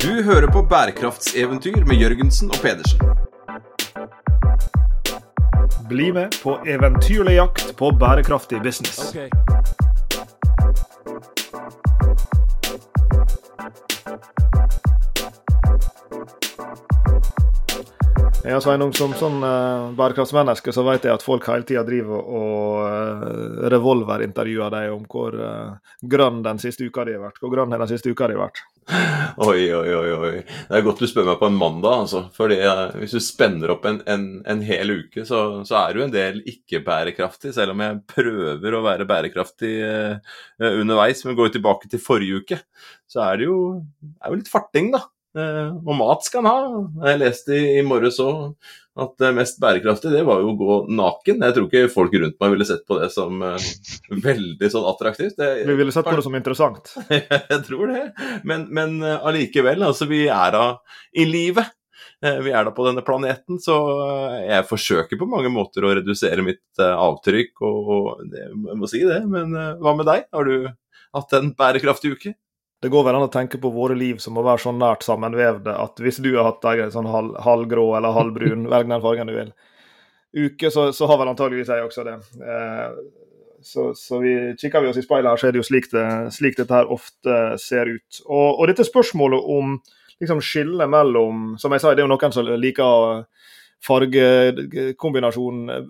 Du hører på bærekraftseventyr med Jørgensen og Pedersen. Bli med på eventyrlig jakt på bærekraftig business. Ja, Sveinung, Som sånn uh, bærekraftsmenneske så vet jeg at folk hele tida driver og uh, revolverintervjuer deg om hvor uh, grønn den siste uka di har vært. Hvor grønn har den siste uka di vært? Oi, oi, oi. oi. Det er godt du spør meg på en mandag, altså. Fordi hvis du spenner opp en, en, en hel uke, så, så, er du en del ikke-bærekraftig. Selv om jeg prøver å være bærekraftig underveis. Men går tilbake til forrige uke, så er det jo, er jo litt farting, da. Eh, og mat skal han ha. Jeg leste i, i morges òg at det mest bærekraftige det var jo å gå naken. Jeg tror ikke folk rundt meg ville sett på det som uh, veldig sånn attraktivt. Det, vi ville sett på det som interessant. jeg tror det. Men, men uh, allikevel, altså vi er da i livet. Uh, vi er da på denne planeten, så jeg forsøker på mange måter å redusere mitt avtrykk. Og, og det, jeg må si det, men hva med deg? Har du hatt en bærekraftig uke? Det går vel an å tenke på våre liv som å være så nært sammenvevde at hvis du har hatt en sånn halv, halvgrå eller halvbrun, velg den fargen du vil, uke, så, så, har vel antageligvis jeg også det. Eh, så, så, vi kikker vi oss i speilet her, så er det jo slik, det, slik dette her ofte ser ut. Og, og dette spørsmålet om liksom skillet mellom Som jeg sa, det er jo noen som liker fargekombinasjonen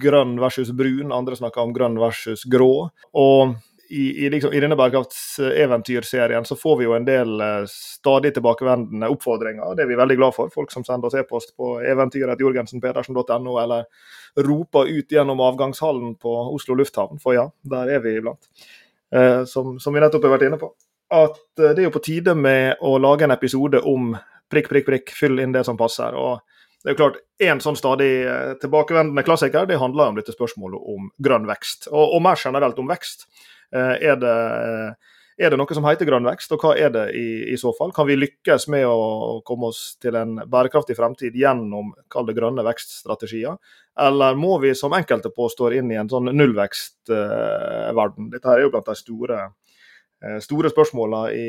grønn versus brun, andre snakker om grønn versus grå. Og i, i, liksom, i, denne bærekraftseventyrserien så får vi jo en del uh, stadig tilbakevendende oppfordringer. Det er vi veldig glad for. Folk som sender oss e-post på eventyret.jorgensenpedersen.no, eller roper ut gjennom avgangshallen på Oslo lufthavn, for ja, der er vi iblant. Uh, som, som, vi nettopp har vært inne på. At uh, det er jo på tide med å lage en episode om prikk, prikk, prikk, fyll inn det som passer. og det er jo klart, En sånn stadig tilbakevendende klassiker det handler om dette spørsmålet om grønn vekst, og, og mer generelt om vekst. Eh, er det, er det noe som heter grønn vekst, og hva er det i, i, så fall? Kan vi lykkes med å komme oss til en bærekraftig fremtid gjennom kall grønne vekststrategier? Eller må vi, som enkelte påstår, inn i en sånn nullvekstverden? Dette er jo blant de store, eh, store spørsmålene i,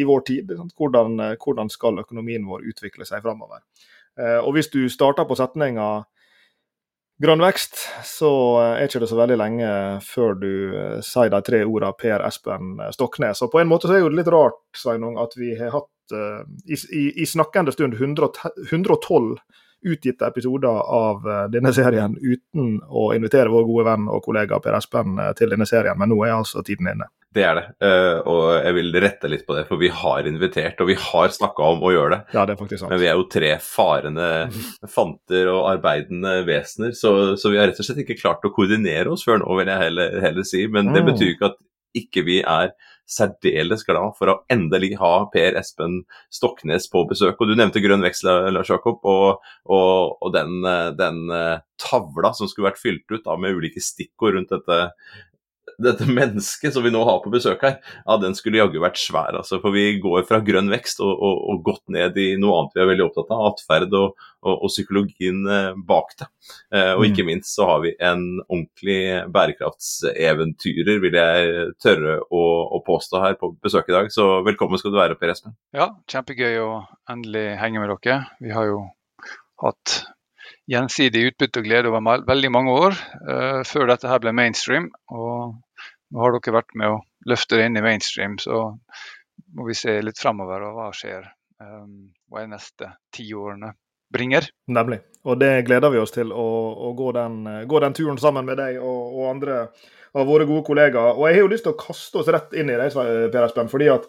i, vår tid. Hvordan, hvordan, skal økonomien vår utvikle seg framover? Eh, og hvis du starter på setninga grønn vekst, så er ikke det så veldig lenge før du eh, sier de tre ordene Per Espen Stoknes. Og på en måte så er det litt rart Sveinung, at vi har hatt i, i, i, snakkende stund 100, 112 utgitte episoder av uh, denne serien uten å invitere vår gode venn og kollega Per Espen uh, til denne serien, men nå er altså tiden inne. Det er det, uh, og jeg vil rette litt på det, for vi har invitert og vi har snakka om å gjøre det. Ja, det er faktisk sant. Men vi er jo tre farende fanter og arbeidende vesener, så, så, vi har rett og slett ikke klart å koordinere oss før nå, vil jeg heller, heller si. Men det mm. betyr ikke at ikke vi er særdeles glad for å endelig ha Per Espen Stoknes på besøk. Og Du nevnte grønn vekst, Lars Jakob, og, og, og den, den, eh, tavla som skulle vært fylt ut da, med ulike stikkord rundt dette dette mennesket som vi nå har på besøk her, ja, den skulle jaggu vært svær. altså, For vi går fra grønn vekst og, og, og godt ned i noe annet vi er veldig opptatt av, atferd og, og, psykologien eh, bak det. Eh, og ikke mm. minst så har vi en ordentlig bærekraftseventyrer, vil jeg tørre å, å, påstå her på besøk i dag. Så velkommen skal du være, Per Espen. Ja, kjempegøy å endelig henge med dere. Vi har jo hatt gjensidig utbytte og glede over veldig mange år uh, før dette her ble mainstream. Og nå har dere vært med å løfte det inn i mainstream, så må vi se litt framover og hva skjer. Um, hva er neste ti årene bringer. Nemlig. Og det gleder vi oss til å, å gå, den, gå, den, turen sammen med deg og, og, andre av våre gode kollegaer. Og jeg har jo lyst til å kaste oss rett inn i det, Per Espen. fordi at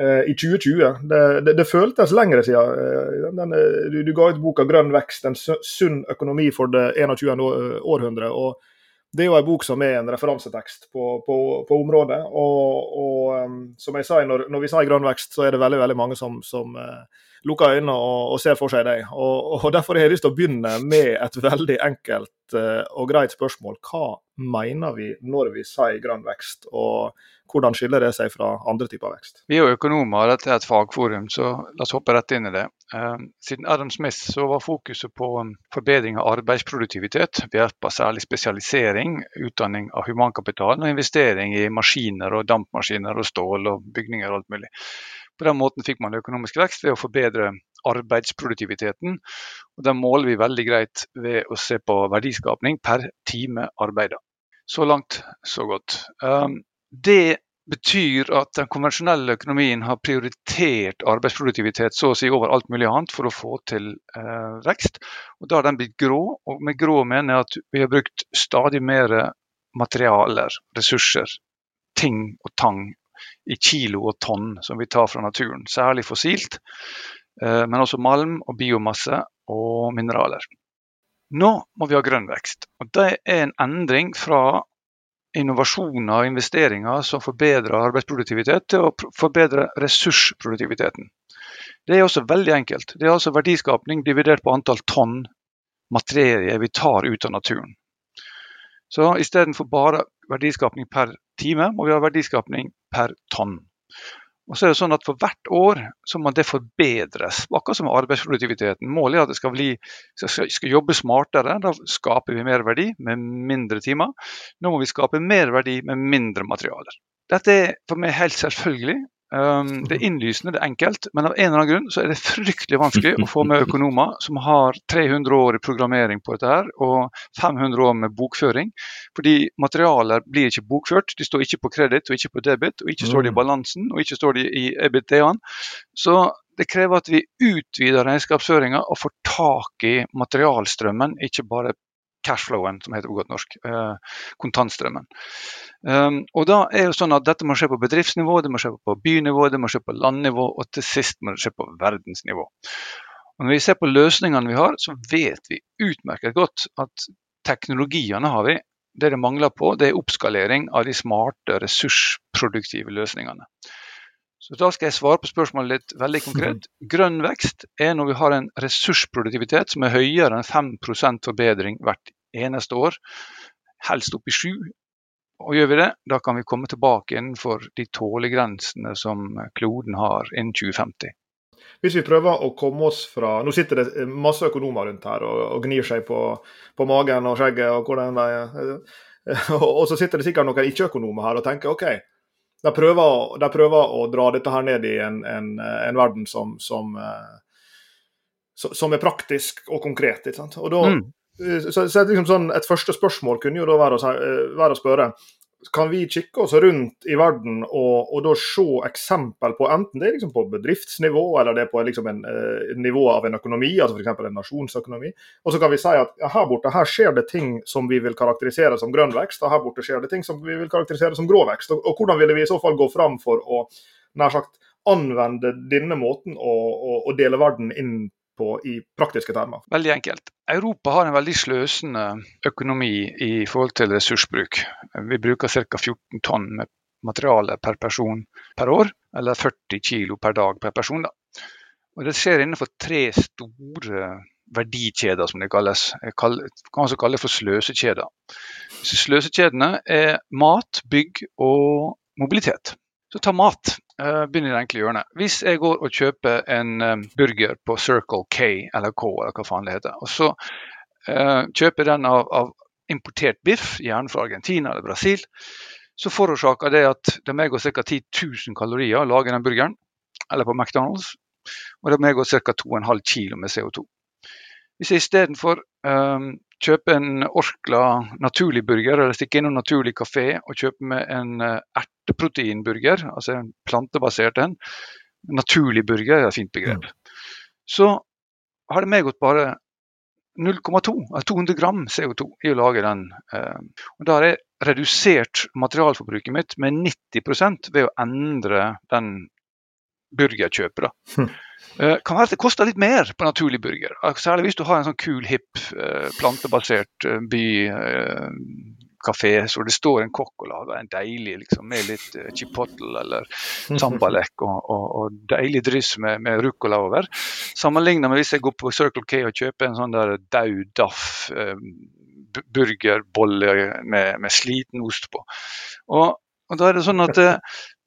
Eh, i 2020. Det, det, det, føltes lengre siden. Eh, den, du, du, ga ut boka 'Grønn vekst en sunn økonomi for det 21. århundre'. og Det er jo en bok som er en referansetekst på, på, på området. Og, og, som jeg sa, når, når, vi sier grønn vekst, så er det veldig veldig mange som, som uh, lukker øynene og, og, ser for seg deg. Og, og, Derfor har jeg lyst til å begynne med et veldig enkelt uh, og greit spørsmål. Hva mener vi når vi sier grønn vekst? og hvordan skiller det seg fra andre typer vekst? Vi er jo økonomer, dette er et fagforum, så la oss hoppe rett inn i det. Eh, siden Adam Smith så var fokuset på um, forbedring av arbeidsproduktivitet ved hjelp av særlig spesialisering, utdanning av humankapital og investering i maskiner og dampmaskiner og stål og bygninger og alt mulig. På den måten fikk man økonomisk vekst ved å forbedre arbeidsproduktiviteten. og Den måler vi veldig greit ved å se på verdiskapning per time arbeida. Så langt, så godt. Um, det betyr at den konvensjonelle økonomien har prioritert arbeidsproduktivitet så å si over alt mulig annet for å få til eh, vekst. Og Da har den blitt grå, og med grå mener jeg at vi har brukt stadig mer materialer, ressurser, ting og tang i kilo og tonn som vi tar fra naturen. Særlig fossilt, eh, men også malm og biomasse og mineraler. Nå må vi ha grønn vekst. og Det er en endring fra innovasjoner og investeringer som forbedrer arbeidsproduktivitet, til å forbedre ressursproduktiviteten. Det er også veldig enkelt. Det er altså verdiskapning dividert på antall tonn materie vi tar ut av naturen. Så istedenfor bare verdiskapning per time, må vi ha verdiskapning per tonn. Og så er det sånn at For hvert år så må det forbedres, akkurat som arbeidsproduktiviteten. Målet er at det skal, bli, skal, skal jobbe smartere. Da skaper vi mer verdi med mindre timer. Nå må vi skape mer verdi med mindre materialer. Dette er for meg helt selvfølgelig. Um, det er innlysende, det er enkelt, men av en eller annen grunn så er det fryktelig vanskelig å få med økonomer som har 300 år i programmering på dette her, og 500 år med bokføring. Fordi materialer blir ikke bokført. De står ikke på kreditt og ikke på debit, og ikke står de i mm. balansen og ikke står de i EBT-en. Så det krever at vi utvider regnskapsføringa og får tak i materialstrømmen, ikke bare cashflowen, som heter på godt norsk. Eh, kontantstrømmen. Um, og da er det sånn at Dette må skje på bedriftsnivå, det må skje på bynivå, det må skje på landnivå, og til sist må det skje på verdensnivå. Og Når vi ser på løsningene vi har, så vet vi utmerket godt at teknologiene har vi. Det det mangler på, det er oppskalering av de smarte, ressursproduktive løsningene. Så Da skal jeg svare på spørsmålet litt veldig konkret. Grønn vekst er når vi har en ressursproduktivitet som er høyere enn 5 forbedring hvert eneste år. Helst opp i sju. og gjør vi det, da kan vi komme tilbake innenfor de tålegrensene som kloden har innen 2050. Hvis vi prøver å komme oss fra Nå sitter det masse økonomer rundt her og, og gnir seg på, på, magen og skjegget og hvordan det Og så sitter det sikkert noen ikke-økonomer her og tenker OK, de prøver, de prøver, å dra dette her ned i en, en, en verden som, som, eh, som, er praktisk og konkret. Og da, mm. Så, så liksom sånn, Et første spørsmål kunne jo da være å, eh, være å, spørre kan vi kikke oss rundt i verden og, og da se eksempel på enten det er liksom på bedriftsnivå eller det er på liksom en, eh, nivå av en økonomi, altså f.eks. en nasjonsøkonomi. Og så kan vi si at ja, her borte her skjer det ting som vi vil karakterisere som grønn vekst, og her borte skjer det ting som vi vil karakterisere som grå vekst. Og, og hvordan ville vi i så fall gå fram for å nær sagt anvende denne måten å, å, å dele verden inn på i praktiske termer? Veldig enkelt. Europa har en veldig sløsende økonomi i forhold til ressursbruk. Vi bruker ca. 14 tonn med materiale per person per år, eller 40 kg per dag per person. Da. Og Det skjer innenfor tre store verdikjeder, som det kalles. Jeg kan også kalle det for sløsekjeder. Sløsekjedene er mat, bygg og mobilitet. Så ta mat. Begynn begynner i det enkle hjørnet. Hvis jeg går og kjøper en um, burger på Circle K eller K, eller hva faen det heter, og så kjøper kjøper den av, av, importert biff, gjerne fra Argentina eller Brasil, så forårsaker det at det må gå ca. 10 000 kalorier å lage den burgeren, eller på McDonald's, og det må gå ca. 2,5 kg med CO2. Hvis jeg istedenfor um, kjøper en Orkla naturlig burger, eller stikker innom Naturlig kafé og kjøper med en uh, erteproteinburger, altså en plantebasert en, naturlig burger er et fint begrep, mm. så har det meg gått bare 0,2, altså 200 gram CO2 i å lage den. Uh, og Da har jeg redusert materialforbruket mitt med 90 ved å endre den burgerkjøpet. Hm. Uh, kan være at det koster litt mer på naturlig burger. Særlig hvis du har en sånn kul, hipp, uh, plantebasert uh, bykafé så det står en kokk og lager en deilig liksom, med litt chipotle eller sambalek og, og, og, deilig dryss med, med ruccola over. Sammenlignet med hvis jeg går på Circle K og kjøper en sånn der daud daff burgerbolle med, med sliten ost på. Og, og da er det sånn at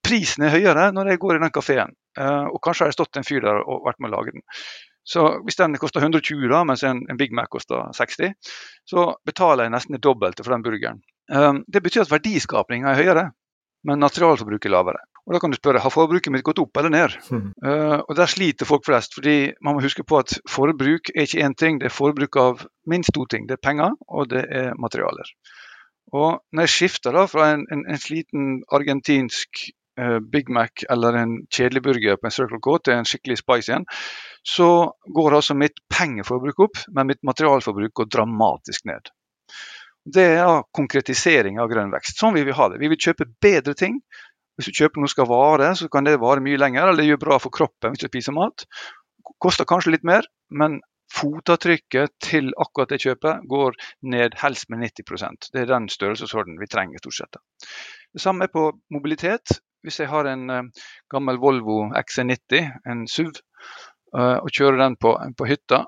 prisen er høyere når jeg går i den kafeen. Uh, og kanskje har det stått en fyr der og vært med å lage den. Så hvis den koster 120, da, mens en, en, Big Mac koster 60, så betaler jeg nesten det dobbelte for den burgeren. Um, det betyr at verdiskapinga er høyere, men materialforbruket er lavere. Og Da kan du spørre har forbruket mitt gått opp eller ned. Mm. Uh, og Der sliter folk flest. fordi Man må huske på at forbruk er ikke én ting, det er forbruk av minst to ting. Det er penger og det er materialer. Og Når jeg skifter da fra en, en, en sliten argentinsk Big Mac eller en kjedelig burger på en Circle K til en skikkelig spice igjen, så går altså mitt pengeforbruk opp, men mitt materialforbruk går dramatisk ned. Det er konkretisering av grønn vekst. Sånn vil vi ha det. Vi vil kjøpe bedre ting. Hvis du kjøper noe som skal vare, så kan det vare mye lenger, eller det gjør bra for kroppen hvis du spiser mat. Koster kanskje litt mer, men fotavtrykket til akkurat det kjøpet går ned helst med 90% Det er den størrelsesorden vi trenger stort sett. Det samme er på mobilitet. Hvis jeg har en uh, gammel Volvo XC90, en SUV, uh, og kjører den på, på hytta,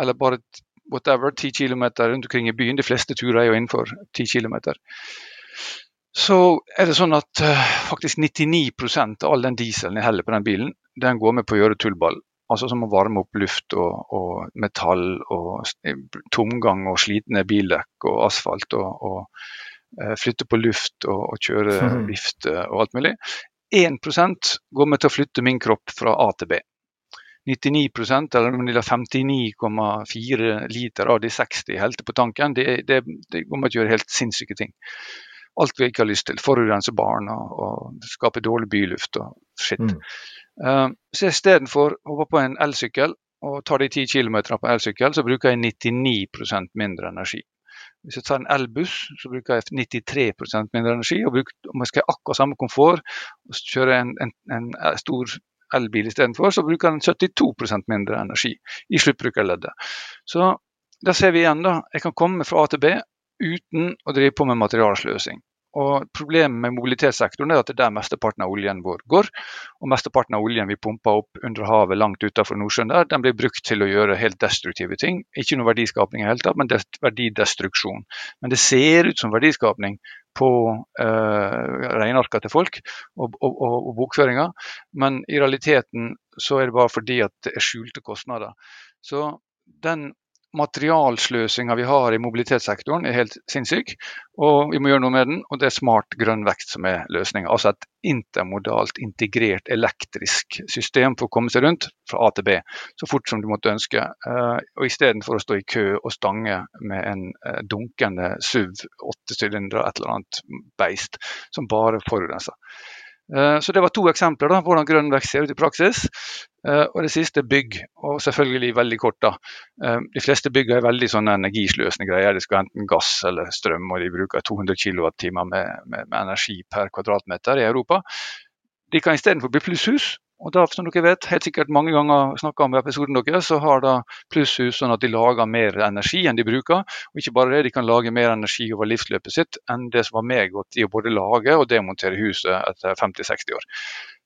eller bare whatever, 10 km rundt omkring i byen. De fleste turer er jo innenfor 10 km. Så er det sånn at uh, faktisk 99% av all den dieselen jeg heller på den bilen, den går med på å gjøre tullball. Altså som å varme opp luft og, og metall og tomgang og slitne bildekk og asfalt og, og flytte på luft og, og kjøre mm. vifte og alt mulig. 1% går med til å flytte min kropp fra A til B. 99% eller om de 59,4 liter av de 60 helte på tanken, det, det, det går med å gjøre helt sinnssyke ting. Alt vi ikke har lyst til. Forurense barn og, og skape dårlig byluft og skitt. Mm. Uh, så istedenfor å hoppe på en elsykkel og ta de 10 km på elsykkel, så bruker jeg 99% mindre energi. Hvis jeg tar en elbuss, så bruker jeg 93% mindre energi. og Om jeg skal ha akkurat samme komfort og kjøre en, en, en stor elbil istedenfor, så bruker den 72% mindre energi i sluttbrukerleddet. Så da ser vi igjen da, jeg kan komme fra A til B uten å drive på med materialsløsing. Og Problemet med mobilitetssektoren er at det er der mesteparten av oljen vår går. Og mesteparten av oljen vi pumper opp under havet langt utenfor Nordsjøen, der, den blir brukt til å gjøre helt destruktive ting. Ikke noe verdiskapning i hele tatt, men verdidestruksjon. Men det ser ut som verdiskapning på eh, regnearka til folk og, og, og, og bokføringa, men i realiteten så er det bare fordi at det er skjulte kostnader. Så den materialsløsinga vi har i mobilitetssektoren er helt sinnssyk, og vi må gjøre noe med den. Og det er smart grønn vekst som er løsninga. Altså et intermodalt, integrert elektrisk system for å komme seg rundt fra A til B så fort som du måtte ønske. Uh, og Istedenfor å stå i kø og stange med en uh, dunkende SUV, åtte sylindere, et eller annet beist som bare forurenser. Eh, så Det var to eksempler da, hvordan grønn vekst ser ut i praksis. Eh, og det siste bygg, og selvfølgelig veldig kort. da. Eh, de fleste bygg er veldig sånne energisløsende greier. De skal enten gass eller strøm, og de bruker 200 kWt med, med, med energi per kvadratmeter i Europa. De kan istedenfor bli plusshus, og da, som dere vet, helt sikkert mange ganger snakka om episoden deres, så har da plusshus sånn at de lager mer energi enn de bruker. Og ikke bare det, de kan lage mer energi over livsløpet sitt enn det som var medgått i å både lage og demontere huset etter 50-60 år.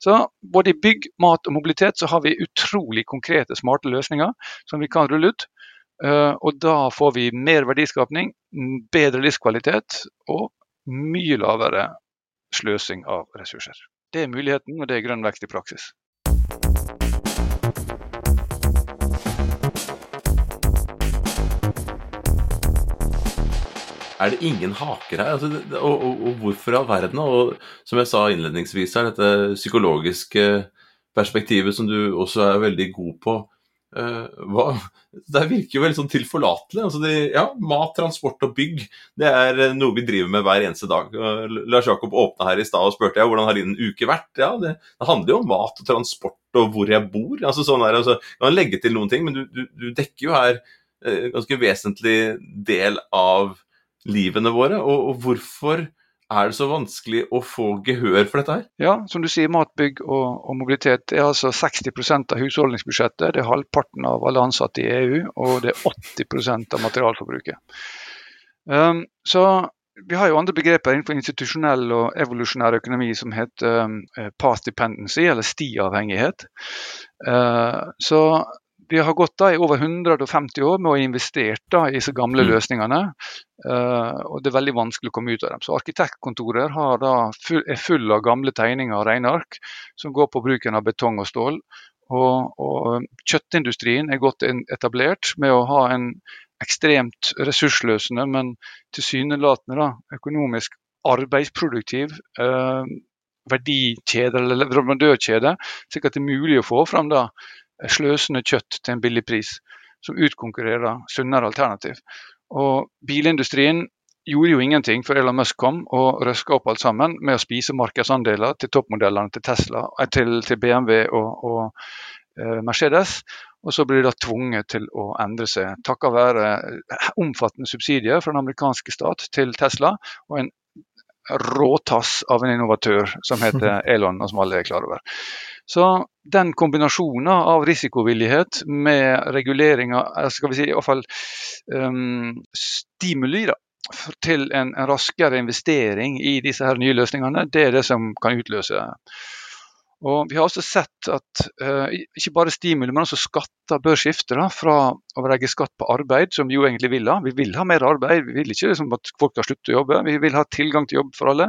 Så både i bygg, mat og mobilitet så har vi utrolig konkrete, smarte løsninger som vi kan rulle ut. Eh, og da får vi mer verdiskapning, bedre livskvalitet og mye lavere sløsing av ressurser. Det er muligheten, og det er grønn vekst i praksis. Er det ingen haker her? Altså, og, og, og, hvorfor i all verden? Og som jeg sa innledningsvis her, dette psykologiske perspektivet som du også er veldig god på. Uh, hva, det virker jo veldig sånn tilforlatelig. Altså de, ja, mat, transport og bygg det er eh, noe vi driver med hver eneste dag. Lars Jakob åpna her i stad og spurte jeg, hvordan har din uke vært. Ja, det, det, handler jo om mat og transport og hvor jeg bor. altså sånn her, altså, kan legge til noen ting, men du, du, du dekker jo her uh, ganske vesentlig del av livene våre. Og, og, hvorfor er det så vanskelig å få gehør for dette her? Ja, som du sier, matbygg og, og mobilitet er altså 60% av husholdningsbudsjettet. Det er halvparten av alle ansatte i EU, og det er 80% av materialforbruket. Um, så vi har jo andre begreper innenfor institusjonell og evolusjonær økonomi som heter um, path dependency, eller stiavhengighet. Uh, så vi har gått da i over 150 år med å investere da, i disse gamle mm. løsningene. Uh, og Det er veldig vanskelig å komme ut av dem. Så Arkitektkontorer da, full, er full av gamle tegninger og regneark som går på bruken av betong og stål. Og, og Kjøttindustrien er godt etablert med å ha en ekstremt ressursløsende, men tilsynelatende økonomisk arbeidsproduktiv uh, verdikjede eller leverandørkjede, slik at det er mulig å få fram da sløsende kjøtt til en billig pris, som utkonkurrerer sunnere alternativ. Og bilindustrien gjorde jo ingenting før Elon Musk kom og røska opp alt sammen med å spise markedsandeler til toppmodellene til Tesla, eh, til, til BMW og, og uh, Mercedes. Og så blir de da tvunget til å endre seg, takket være eh, omfattende subsidier fra den amerikanske stat til Tesla og en råtass av en innovatør som heter Elon, og som alle er klar over. Så den kombinasjonen av risikovillighet med reguleringer, skal vi si i hvert fall um, stimuli da, til en, en, raskere investering i disse her nye løsningene, det er det som kan utløse. Og Vi har også sett at uh, ikke bare stimuli, men også skatter bør skifte da, fra å legge skatt på arbeid, som vi jo egentlig vil ha. Vi vil ha mer arbeid, vi vil ikke liksom, at folk skal slutte å jobbe. Vi vil ha tilgang til jobb for alle.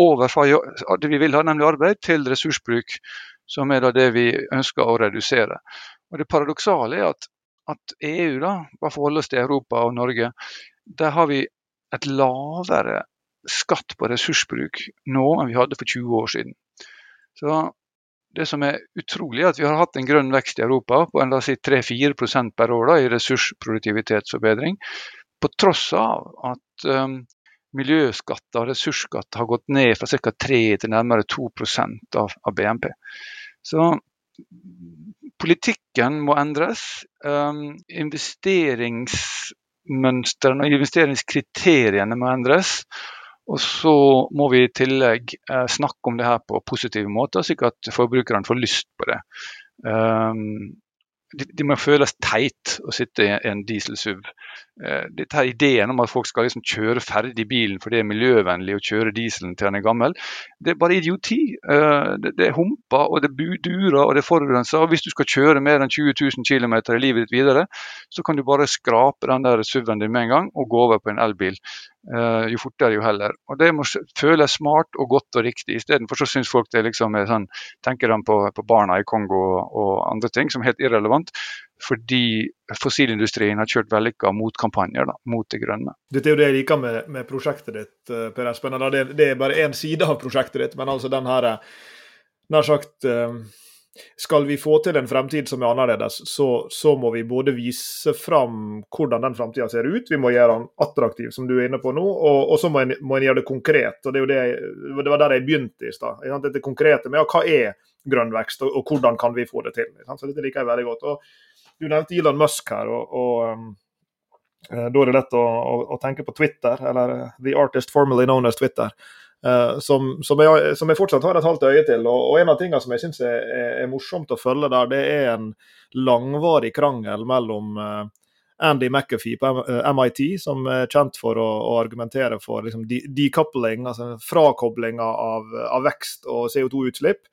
Over fra det vi vil ha, nemlig arbeid, til ressursbruk, som er det vi ønsker å redusere. Og Det paradoksale er at, at EU, da, bare forholder oss til Europa og Norge, der har vi et lavere skatt på ressursbruk nå enn vi hadde for 20 år siden. Så det som er utrolig, er at vi har hatt en grønn vekst i Europa på en, si, 3-4 per år da, i ressursproduktivitetsforbedring, på tross av at um, miljøskatter og ressursskatter har gått ned fra ca. 3 til nærmere 2 av, av BNP. Så politikken må endres. Um, investeringsmønstrene og investeringskriteriene må endres. Og så må vi i tillegg eh, snakke om det her på positive måter, slik at forbrukerne får lyst på det. Det, de må føles teit å sitte i en diesel-SUV. Eh, dette her Ideen om at folk skal liksom kjøre ferdig bilen fordi det er miljøvennlig å kjøre dieselen til den er gammel, det er bare idioti. Eh, det, er humper og det durer og det forurenser. Og hvis du skal kjøre mer enn 20 000 km i livet ditt videre, så kan du bare skrape den der SUV-en din med en gang og gå over på en elbil. Uh, jo fortere, jo heller. Og Det må føles smart og godt og riktig. Istedenfor så syns folk det liksom er sånn, tenker de på, på barna i Kongo og, andre ting som er helt irrelevant. Fordi fossilindustrien har kjørt vellykka motkampanjer da, mot det grønne. Dette er jo det jeg liker med, med prosjektet ditt, eh, Per Espen. Det, det, er bare én side av prosjektet ditt, men altså den her nær sagt uh skal vi få til en fremtid som er annerledes, så, så må vi både vise fram hvordan den fremtida ser ut, vi må gjøre den attraktiv, som du er inne på nå, og, og så må en, må en, gjøre det konkret. og Det, det, det var der jeg begynte i stad. Dette konkrete med ja, hva er grønn vekst, og, og, hvordan kan vi få det til. Så Dette liker jeg veldig godt. Og Du nevnte Elon Musk her. og, og um, da er det lett å, å, å, tenke på Twitter, eller uh, The Artist formerly known as Twitter. Uh, som, som, jeg, som, jeg, fortsatt har et halvt øye til. Og, og en av tingene som jeg syns er, er, er, morsomt å følge der, det er en langvarig krangel mellom uh, Andy McAfee på MIT, eh, som er kjent for å, å argumentere for liksom, decoupling, altså frakoblinga av, av, vekst og CO2-utslipp.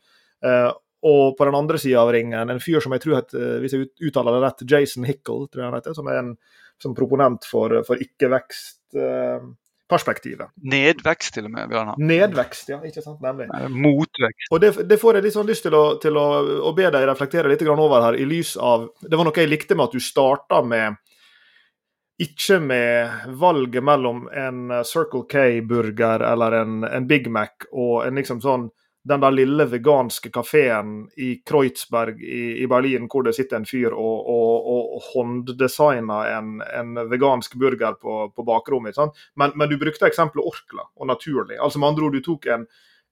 Uh, og på den andre sida av ringen, en fyr som jeg tror heter, hvis jeg uttaler det rett, Jason Hickle, tror jeg han heter, som er en som proponent for, for ikke-vekst. Uh, perspektivet. Nedvekst, til og med. Bjørnar. Nedvekst, ja. ikke sant, nemlig. Motvekst. Og det, det, får jeg litt sånn lyst til å, til å, å be deg reflektere litt over her, i lys av Det var noe jeg likte med at du starta med ikke med valget mellom en Circle K-burger eller en, en, Big Mac og en liksom sånn den der lille veganske kafeen i Kreuzberg i, i, Berlin, hvor det sitter en fyr og, og, og hånddesigner en, en, vegansk burger på, på bakrommet. Men, men, du brukte eksempelet Orkla og naturlig. Altså med andre ord, du tok en,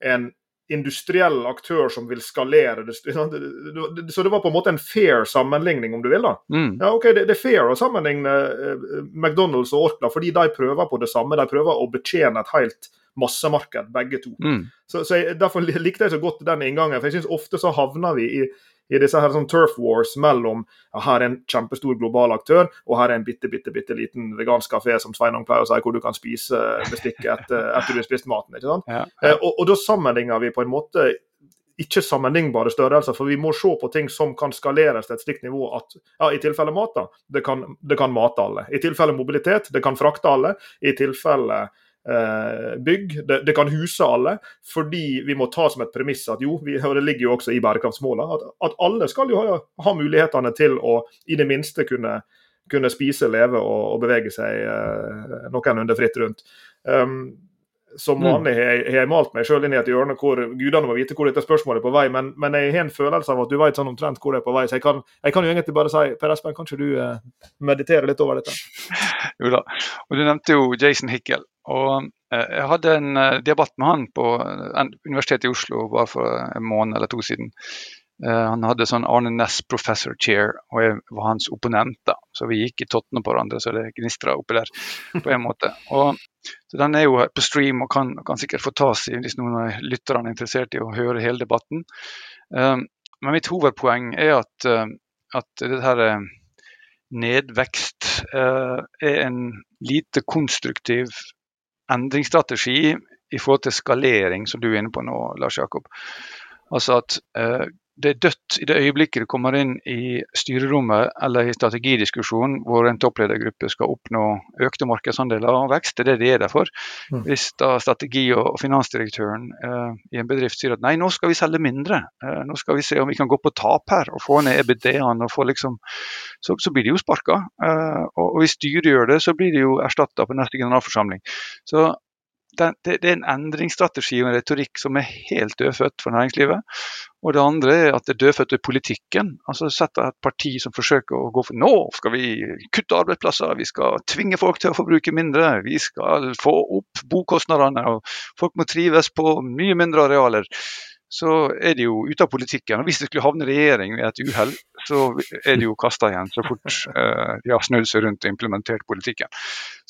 en industriell aktør som vil skalere. Så det var på en måte en fair sammenligning, om du vil. da. Mm. Ja, ok, det, det, er fair å sammenligne eh, McDonald's og Orkla, fordi de prøver på det samme. De prøver å betjene et helt massemarked, begge to. Mm. Så, så jeg, Derfor likte jeg så godt den inngangen. for jeg synes Ofte så havner vi i, i disse her sånn turf wars mellom ja, her er en kjempestor global aktør, og her er en bitte, bitte, bitte liten vegansk kafé som Sveinung pleier å si, hvor du kan spise bestikket etter, etter du har spist maten. ikke sant? Ja. Eh, og, og, da sammenligner vi på en måte ikke sammenlignbare størrelser, for vi må se på ting som kan skaleres til et slikt nivå at ja, i tilfelle mat, da, det kan, det kan mate alle. I tilfelle mobilitet, det kan frakte alle. I tilfelle bygg. Det, det, kan huse alle, fordi vi må ta som et premiss at jo, vi, og det ligger jo også i bærekraftsmålene, at, at, alle skal jo ha, ha, mulighetene til å i det minste kunne, kunne spise, leve og, og bevege seg eh, noenlunde fritt rundt. Um, som vanlig har jeg, jeg malt meg sjøl inn i et hjørne hvor gudene må vite hvor dette spørsmålet er på vei, men, men jeg har en følelse av at du vet sånn omtrent hvor det er på vei. Så jeg kan, jeg kan jo egentlig bare si Per Espen, kan ikke du eh, meditere litt over dette? jo da. Og Du nevnte jo Jason Hickel. og eh, Jeg hadde en eh, debatt med han på eh, Universitetet i Oslo bare for en måned eller to siden. Eh, han hadde sånn Arne Næss professor chair, og jeg var hans opponent. da. Så vi gikk i tottene på hverandre, så det gnistra oppi der på en måte. Og, så Den er jo på stream og kan, kan sikkert få tas i hvis noen av lytterne er interessert i å høre hele debatten. Um, men mitt hovedpoeng er at, uh, at det her nedvekst uh, er en lite konstruktiv endringsstrategi i forhold til skalering, som du er inne på nå, Lars Jakob. Altså at uh, det er dødt i det øyeblikket du kommer inn i styrerommet eller i strategidiskusjonen hvor en toppledergruppe skal oppnå økte markedsandeler og vekst. Det er det de er der for. Mm. Hvis da strategi- og finansdirektøren eh, i en bedrift sier at nei, nå skal vi selge mindre, eh, nå skal vi se om vi kan gå på tap her og få ned EBD-ene, liksom, så, så, blir de jo sparka. Eh, og, og, hvis styret gjør det, så blir de jo erstatta på neste generalforsamling. Så det, det, det, er en endringsstrategi og en retorikk som er helt dødfødt for næringslivet. Og det andre er at det er i politikken. Altså Sett et parti som forsøker å gå for nå skal vi kutte arbeidsplasser, vi skal tvinge folk til å forbruke mindre, vi skal få opp bokostnadene, og folk må trives på mye mindre arealer så er de jo ute av politikken. og Hvis de skulle havne i regjering ved et uhell, så er de jo kasta igjen så fort uh, de har snudd seg rundt og implementert politikken.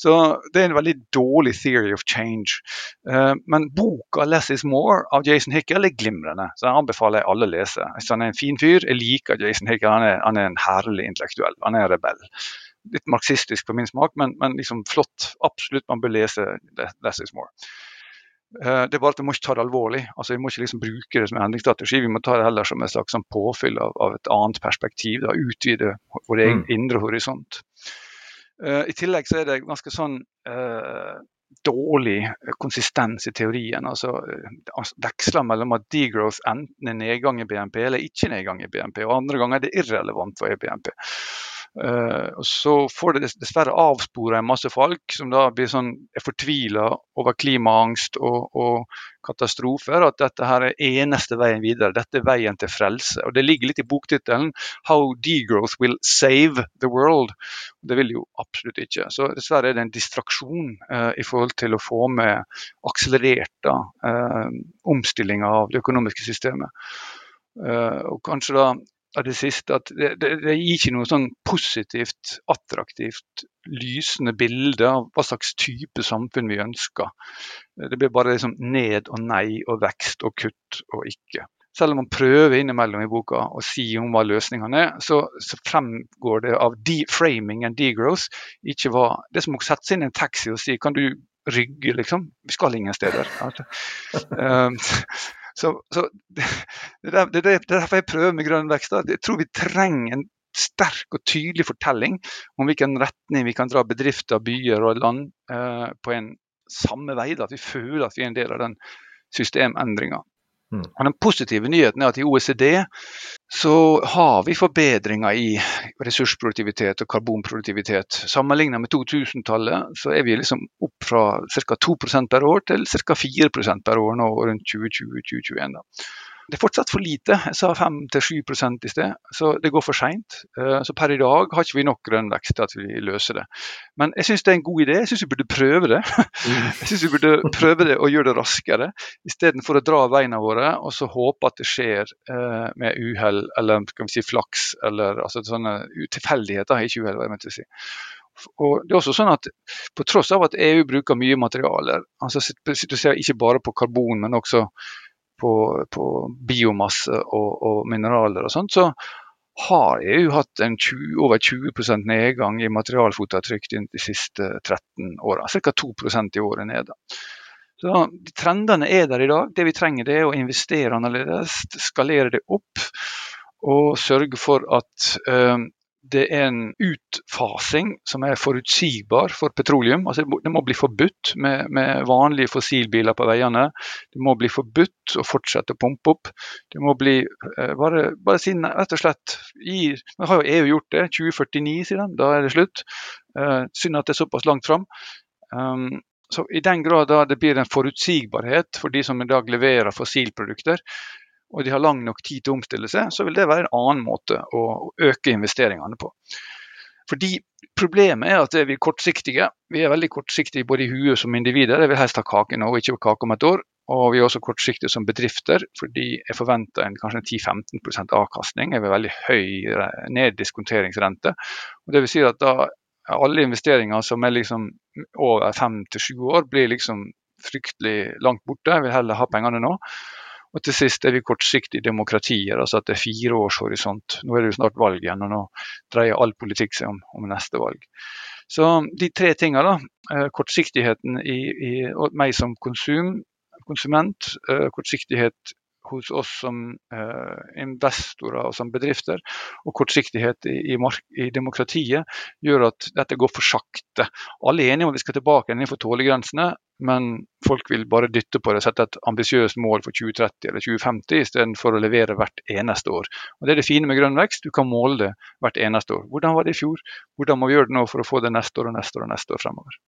Så det er en veldig dårlig theory of change. Uh, men boka 'Less is more' av Jason Hickel er glimrende, så den anbefaler jeg alle å lese. Hvis han er en fin fyr, jeg liker Jason Hickel, han er, han er en herlig intellektuell, han er en rebell litt marxistisk på min smak, men, men liksom flott. Absolutt man bør lese 'Less is more'. Eh, det er bare at Vi må ikke ta det alvorlig. Altså, vi må ikke liksom bruke det som en endringsstrategi. Vi må ta det heller som et slags sånn påfyll av, av, et annet perspektiv. Da, utvide vår egen mm. indre horisont. Uh, I tillegg så er det ganske sånn uh, dårlig konsistens i teorien. altså Veksler mellom at degrowth enten er nedgang i BNP eller ikke nedgang i BNP. og Andre ganger er det irrelevant for BNP. Uh, og Så får det dessverre avspora en masse folk som da blir sånn, er fortvila over klimaangst og, og, katastrofer. At dette her er eneste veien videre. Dette er veien til frelse. Og Det ligger litt i boktittelen 'How degrowth will save the world'. Det vil jo absolutt ikke. Så dessverre er det en distraksjon uh, i forhold til å få med akselerert uh, omstilling av det økonomiske systemet. Uh, og kanskje da av det siste at det, det, det, gir ikke noe sånn positivt, attraktivt, lysende bilde av hva slags type samfunn vi ønsker. Det blir bare liksom ned og nei og vekst og kutt og ikke. Selv om man prøver innimellom i boka å si om hva løsningene er, så, så fremgår det av deframing and degrowth ikke hva Det som å sette seg inn i en taxi og si kan du rygge, liksom. Vi skal ingen steder. Altså. Så, så det, det, det, det, er derfor jeg prøver med grønn vekst. Da. Jeg tror vi trenger en sterk og tydelig fortelling om hvilken retning vi kan dra bedrifter, byer og land eh, på en samme vei. Da. At vi føler at vi er en del av den systemendringa. Mm. Den positive nyheten er at i OECD så har vi forbedringer i ressursproduktivitet og karbonproduktivitet. Sammenlignet med 2000-tallet så er vi liksom opp fra ca. 2% per år til ca. 4% per år nå rundt 2020-2021. Det er fortsatt for lite. Jeg sa 5-7 i sted, så det går for seint. Eh, så per i dag har ikke vi nok grønn vekst til at vi løser det. Men jeg syns det er en god idé. Jeg syns vi burde prøve det. Jeg synes vi burde prøve det og gjøre det raskere, istedenfor å dra veiene våre og så håpe at det skjer eh, med uhell eller kan vi si flaks eller altså sånne tilfeldigheter. Ikke uhell, hva jeg mente å si. Og det er også sånn at På tross av at EU bruker mye materialer, altså ikke bare på karbon, men også på, på biomasse og, og, mineraler og sånt, så har EU hatt en 20, over 20% nedgang i materialfotavtrykk de, siste 13 åra. Ca. 2% i året ned. Så Trendene er der i dag. Det vi trenger det er å investere annerledes, skalere det opp og sørge for at øh, det er en utfasing som er forutsigbar for petroleum. Altså det må bli forbudt med, med, vanlige fossilbiler på veiene. Det må bli forbudt å fortsette å pumpe opp. Det må bli eh, bare, bare si rett og slett i, Nå har jo EU gjort det. 2049, sier de. Da er det slutt. Eh, synd at det er såpass langt fram. Um, så I den grad da det blir en forutsigbarhet for de som i dag leverer fossilprodukter, og de har lang nok tid til å omstille seg, så vil det være en annen måte å øke investeringene på. Fordi Problemet er at vi er kortsiktige. Vi er veldig kortsiktige både i huet som individer. Jeg vil helst ha kake nå, ikke kake om et år. Og vi er også kortsiktige som bedrifter, fordi jeg forventer en kanskje 10-15 avkastning. Jeg vil veldig høy neddiskonteringsrente. Og det vil si at da alle investeringer som er liksom over fem til sju år, blir liksom fryktelig langt borte. Jeg vil heller ha pengene nå. Og til sist er vi kortsiktige demokratier, altså at det er fire års horisont. Nå er det jo snart valg igjen, og nå dreier all politikk seg om, om neste valg. Så de tre tingene, da. Eh, kortsiktigheten i, i meg som konsum, konsument, eh, kortsiktighet hos oss som eh, investorer og som bedrifter, og kortsiktighet i, i, demokratiet, gjør at dette går for sakte. Alle er enige om at vi skal tilbake innenfor tålegrensene, men folk vil bare dytte på det, og sette et ambisiøst mål for 2030 eller 2050 istedenfor å levere hvert eneste år. Og Det er det fine med grønn vekst, du kan måle det hvert eneste år. Hvordan var det i fjor? Hvordan må vi gjøre det nå for å få det neste år og neste år og neste år fremover?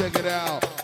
Check it out.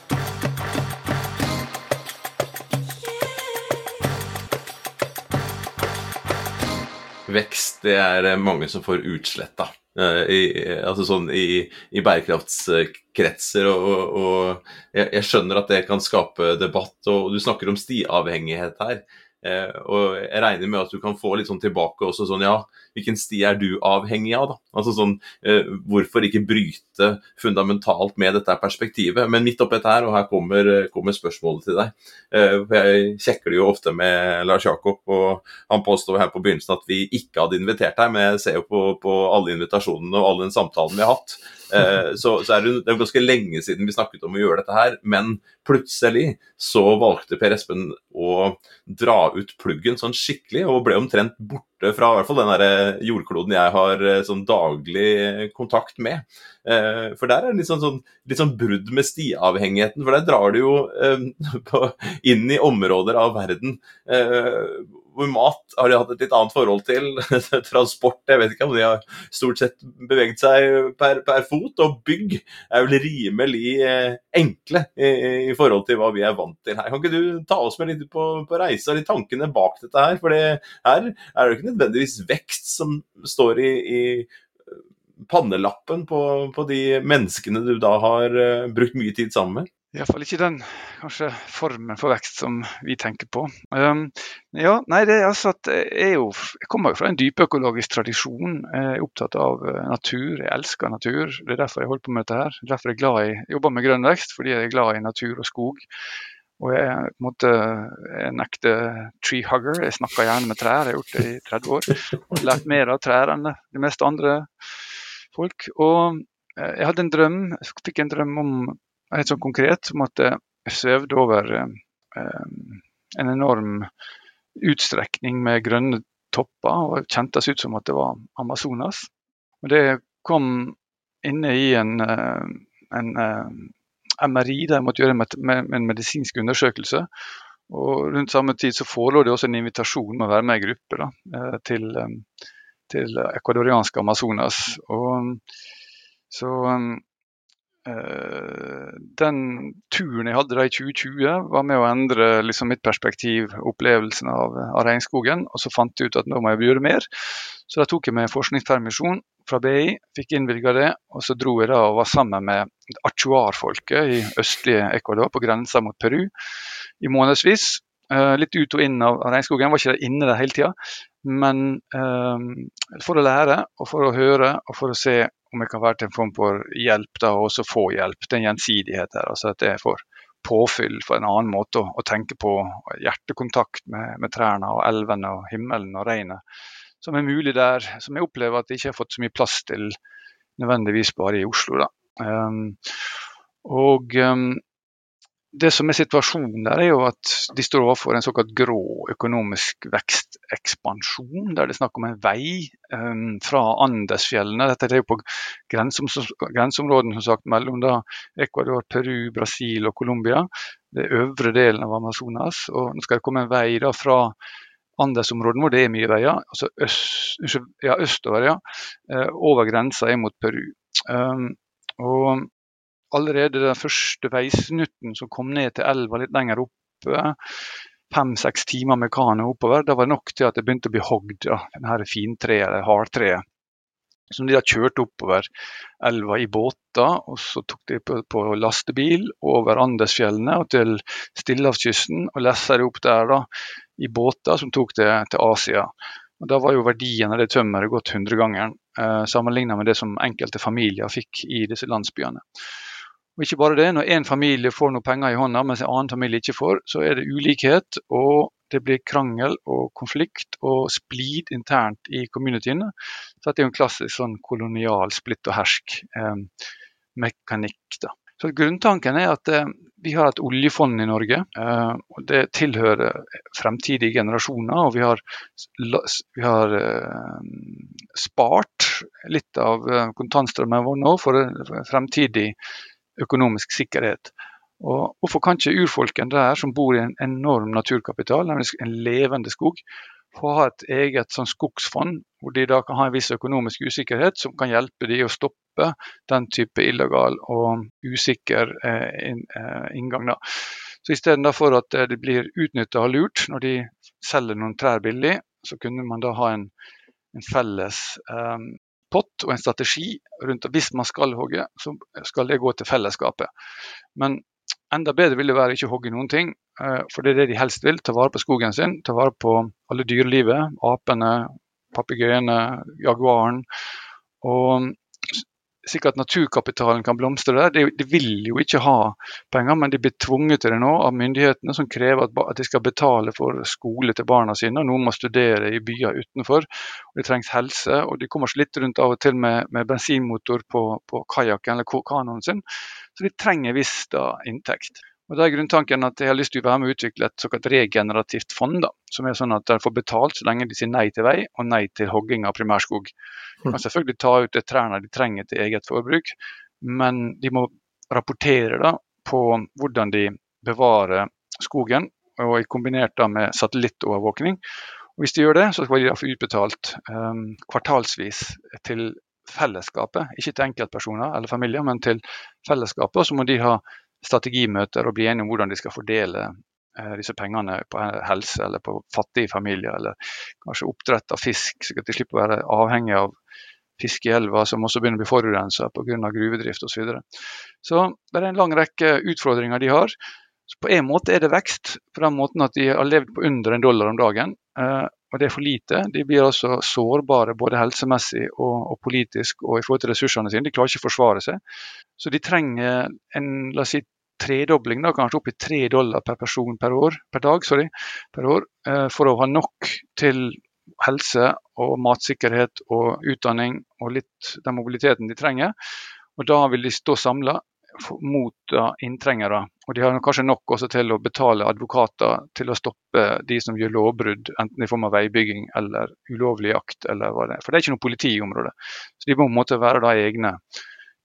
Vekst, det er mange som får utsletta. Uh, i, altså sånn i, i bærekraftskretser. Og, og, og jeg, jeg, skjønner at det kan skape debatt. Og du snakker om stiavhengighet her. Uh, og jeg regner med at du kan få litt sånn tilbake også sånn ja, hvilken sti er du avhengig av? da? Altså sånn, eh, Hvorfor ikke bryte fundamentalt med dette perspektivet? Men midt oppi dette her, og her kommer, kommer, spørsmålet til deg. Eh, jeg sjekker det jo ofte med Lars Jakob, og han påstår her på begynnelsen at vi ikke hadde invitert deg, men jeg ser jo på, på alle invitasjonene og all den samtalen vi har hatt. Eh, så, så, er det, det er ganske lenge siden vi snakket om å gjøre dette her, men plutselig så valgte Per Espen å dra ut pluggen sånn skikkelig, og ble omtrent borte fra i hvert fall den der jordkloden jeg har eh, sånn daglig kontakt med. Eh, for der er det litt sånn, sånn, litt sånn brudd med stiavhengigheten, for der drar du jo på, inn i områder av verden hvor mat har de hatt et litt annet forhold til. Transport, jeg vet ikke om de har stort sett beveget seg per, per fot. Og bygg er vel rimelig eh, enkle i, i, forhold til hva vi er vant til her. Kan ikke du ta oss med litt på, på reise og de tankene bak dette her? For her er det ikke nødvendigvis vekst som står i, i pannelappen på, på, de menneskene du da har uh, brukt mye tid sammen med? Iallfall ikke den kanskje, formen for vekst som vi tenker på. Um, ja, nei, det er altså at jeg, jo, jeg kommer jo fra en dypøkologisk tradisjon. Jeg er opptatt av eh, natur, jeg elsker natur. Det er derfor jeg holder på med dette her. Derfor er jeg glad i, jobber med grønn vekst, fordi jeg er glad i natur og skog. Og jeg er på en måte en ekte tree hugger. Jeg snakker gjerne med trær, jeg har gjort det i 30 år. Og lært mer av trær enn de meste andre folk. Og eh, jeg hadde en drøm, jeg fikk en drøm om helt sånn konkret om at jeg svevde over eh, en enorm utstrekning med grønne topper, og kjentes ut som at det var Amazonas. Og det kom inne i en, eh, en, eh, MRI der jeg måtte gjøre en, medisinsk undersøkelse. Og Rundt samme tid så forelå det også en invitasjon om å være med i gruppe da, eh, til, til ekvadorianske Amazonas. Og så Eh, den turen jeg hadde da i 2020, var med å endre liksom, mitt perspektiv, opplevelsen av, av, regnskogen. Og så fant jeg ut at nå må jeg gjøre mer. Så da tok jeg med forskningspermisjon fra BI, fikk innvilga det. Og så dro jeg da og var sammen med achuar-folket i østlige Ecuador, på grensa mot Peru, i månedsvis. Uh, litt ut og inn av regnskogen, var ikke inne der hele tida. Men uh, for å lære og for å høre og for å se om jeg kan være til en form for hjelp, da, og også få hjelp. Det er en gjensidighet her. altså At jeg får påfyll for en annen måte å, å tenke på. Hjertekontakt med, med, trærne og elvene og himmelen og regnet. Som er mulig der, som jeg opplever at jeg ikke har fått så mye plass til nødvendigvis bare i Oslo. da. Um, og um, det som er situasjonen der, er jo at de står overfor en såkalt grå økonomisk vekstekspansjon. Der det er snakk om en vei um, fra Andesfjellene. Dette er jo på grensom, grenseområdene som sagt, mellom da Ecuador, Peru, Brasil og Colombia. Det øvre delen av Amazonas. Og nå skal det komme en vei da fra Andesområdene, hvor det er mye veier, altså øst, ja, østover, ja, uh, over grensa inn mot Peru. Um, Og allerede den første veisnutten som kom ned til elva litt lenger oppe, fem-seks timer med kano oppover, da var det nok til at det begynte å bli hogd, ja, denne fintreet eller hardtreet. Som de da kjørte oppover elva i båter, og så tok de på, på lastebil over Andesfjellene og til Stillehavskysten og lessa det opp der da, i båter som tok det til Asia. Og Da var jo verdien av det tømmeret gått hundregangeren, eh, sammenlignet med det som enkelte familier fikk i disse landsbyene. Og ikke bare det, Når én familie får noe penger i hånda, mens en annen familie ikke får, så er det ulikhet, og det blir krangel og konflikt og splid internt i communityene. Så det er jo en klassisk sånn kolonial splitt og hersk-mekanikk. Eh, så Grunntanken er at eh, vi har et oljefond i Norge. Eh, og Det tilhører fremtidige generasjoner. og Vi har, vi har eh, spart litt av eh, kontantstrømmen vår nå for fremtidig økonomisk sikkerhet. Og Hvorfor kan ikke urfolken der, som bor i en enorm naturkapital, nemlig en levende skog, få ha et eget sånn skogsfond, hvor de da kan ha en viss økonomisk usikkerhet som kan hjelpe de å stoppe den type illegal og usikker eh, eh inngang. Da. Så Istedenfor at det blir utnytta og lurt når de selger noen trær billig, så kunne man da ha en, en felles eh, pott og en strategi rundt at hvis man skal hogge, så skal det gå til fellesskapet. Men enda bedre vil det være ikke å hogge noen ting, eh, for det er det de helst vil. Ta vare på skogen sin, ta vare på alle dyrelivet. Apene, papegøyene, jaguaren. Og slik at naturkapitalen kan blomstre der. De, de, vil jo ikke ha penger, men de blir tvunget til det nå av myndighetene, som krever at, at de skal betale for skole til barna sine. Noen må studere i byer utenfor. og Det trengs helse. og De kommer litt rundt av og til med, med bensinmotor på, på kajakken eller kanoen sin. Så de trenger visst da inntekt. Og da er grunntanken at Jeg har lyst til å være med å utvikle et såkalt regenerativt fond. da, Som er sånn at de får betalt så lenge de sier nei til vei og nei til hogging av primærskog. De kan selvfølgelig ta ut de trærne de trenger til eget forbruk, men de må rapportere da på hvordan de bevarer skogen, og kombinert da med satellittovervåkning. Og Hvis de gjør det, så skal de få utbetalt um, kvartalsvis til fellesskapet. Ikke til enkeltpersoner eller familier, men til fellesskapet. Og så må de ha strategimøter og bli enige om hvordan de skal fordele eh, disse pengene på helse eller på fattige familier, eller kanskje oppdrett av fisk, så de slipper å være avhengig av fisk i elva som også begynner å bli forurensa pga. gruvedrift osv. Så, videre. så det er en lang rekke utfordringer de har. Så På en måte er det vekst, på den måten at de har levd på under en dollar om dagen. Eh, og det er for lite. De blir altså sårbare både helsemessig og, og, politisk og i forhold til ressursene sine. De klarer ikke å forsvare seg. Så de trenger en la oss si, tredobling, da, kanskje opp i tre dollar per person per år, per dag, sorry, per år, eh, for å ha nok til helse og matsikkerhet og utdanning og litt den mobiliteten de trenger. Og Da vil de stå samla mot inntrengere. Og de har kanskje nok også til å betale advokater til å stoppe de som gjør lovbrudd, enten i form av veibygging eller ulovlig jakt. eller hva det er. For det er ikke noe politi i området. Så de må på en måte være da egne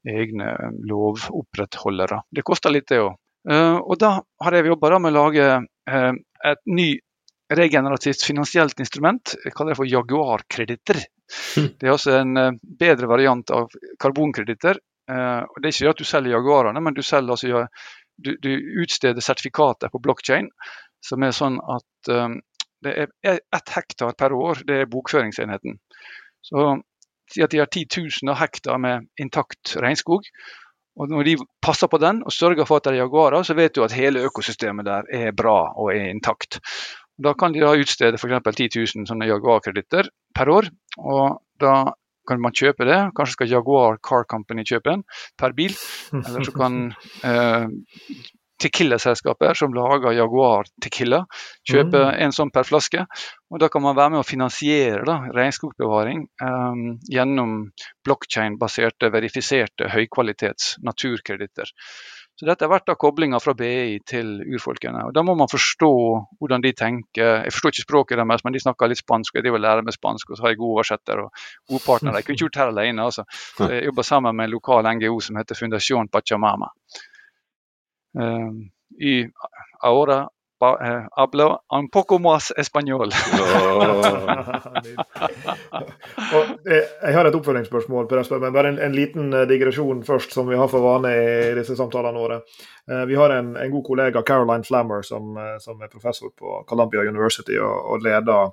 egne lovopprettholdere. Det koster litt, det òg. Eh, og da har jeg jobba med å lage eh, et ny regenerativt finansielt instrument. Jeg kaller det for Jaguar-kreditter. Det er altså en eh, bedre variant av karbonkreditter. Det er ikke at du selger Jaguarene, men du, selger, altså, du, du utsteder sertifikater på blokkjede som er sånn at det er ett hektar per år. Det er bokføringsenheten. Så at de har 10 000 hektar med intakt regnskog. Og Når de passer på den og sørger for at det er jaguarer, så vet du at hele økosystemet der er bra og er intakt. Da kan de da utstede f.eks. 10 000 sånne Jaguar-kreditter per år. og Da kan man kjøpe det. Kanskje skal Jaguar Car Company kjøpe den per bil. Eller så kan eh, Tequila-selskaper som lager Jaguar Tequila. Kjøper mm. en sånn per flaske. og Da kan man være med å finansiere da, regnskogbevaring um, gjennom blokkjein-baserte, verifiserte høykvalitets naturkreditter. Så Dette har vært da koblinga fra BI til urfolkene. og Da må man forstå hvordan de tenker. Jeg forstår ikke språket deres, men de snakker litt spansk. og Jeg driver lære meg spansk, og så har jeg gode oversetter og gode partnere. Jeg kunne ikke gjort det her alene. Altså. Jeg jobber sammen med en lokal NGO som heter Fundación Pachamama. Ehm, y ahora eh, hablo un poco más español. jeg har et oppfølgingsspørsmål, men bare en, en, liten eh, digresjon først, som vi har for vane i disse samtalene våre. Eh, vi har en, en god kollega, Caroline Flammer, som, som, er professor på Columbia University og, og leder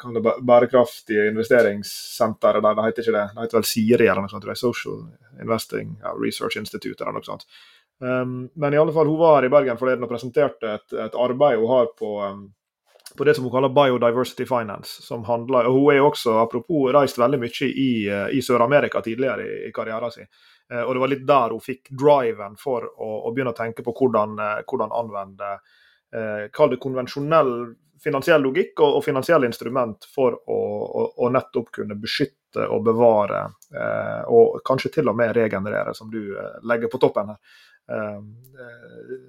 kan det bærekraftige investeringssenteret der, det heter ikke det, det heter vel Siri eller noe sånt, Social Investing Research Institute eller noe sånt. Um, men i alle fall, hun var i Bergen forleden og presenterte et, et arbeid hun har på, um, på, det som hun kaller Biodiversity Finance. som handler, og Hun er jo også apropos, reist veldig mye i, uh, i Sør-Amerika tidligere i, i karrieren sin. Uh, og Det var litt der hun fikk driven for å, å begynne å tenke på hvordan, uh, hvordan anvende Kall det konvensjonell finansiell logikk og, og finansielle instrument for å, å, å, nettopp kunne beskytte og bevare, og kanskje til og med regenerere, som du legger på toppen her. Eh,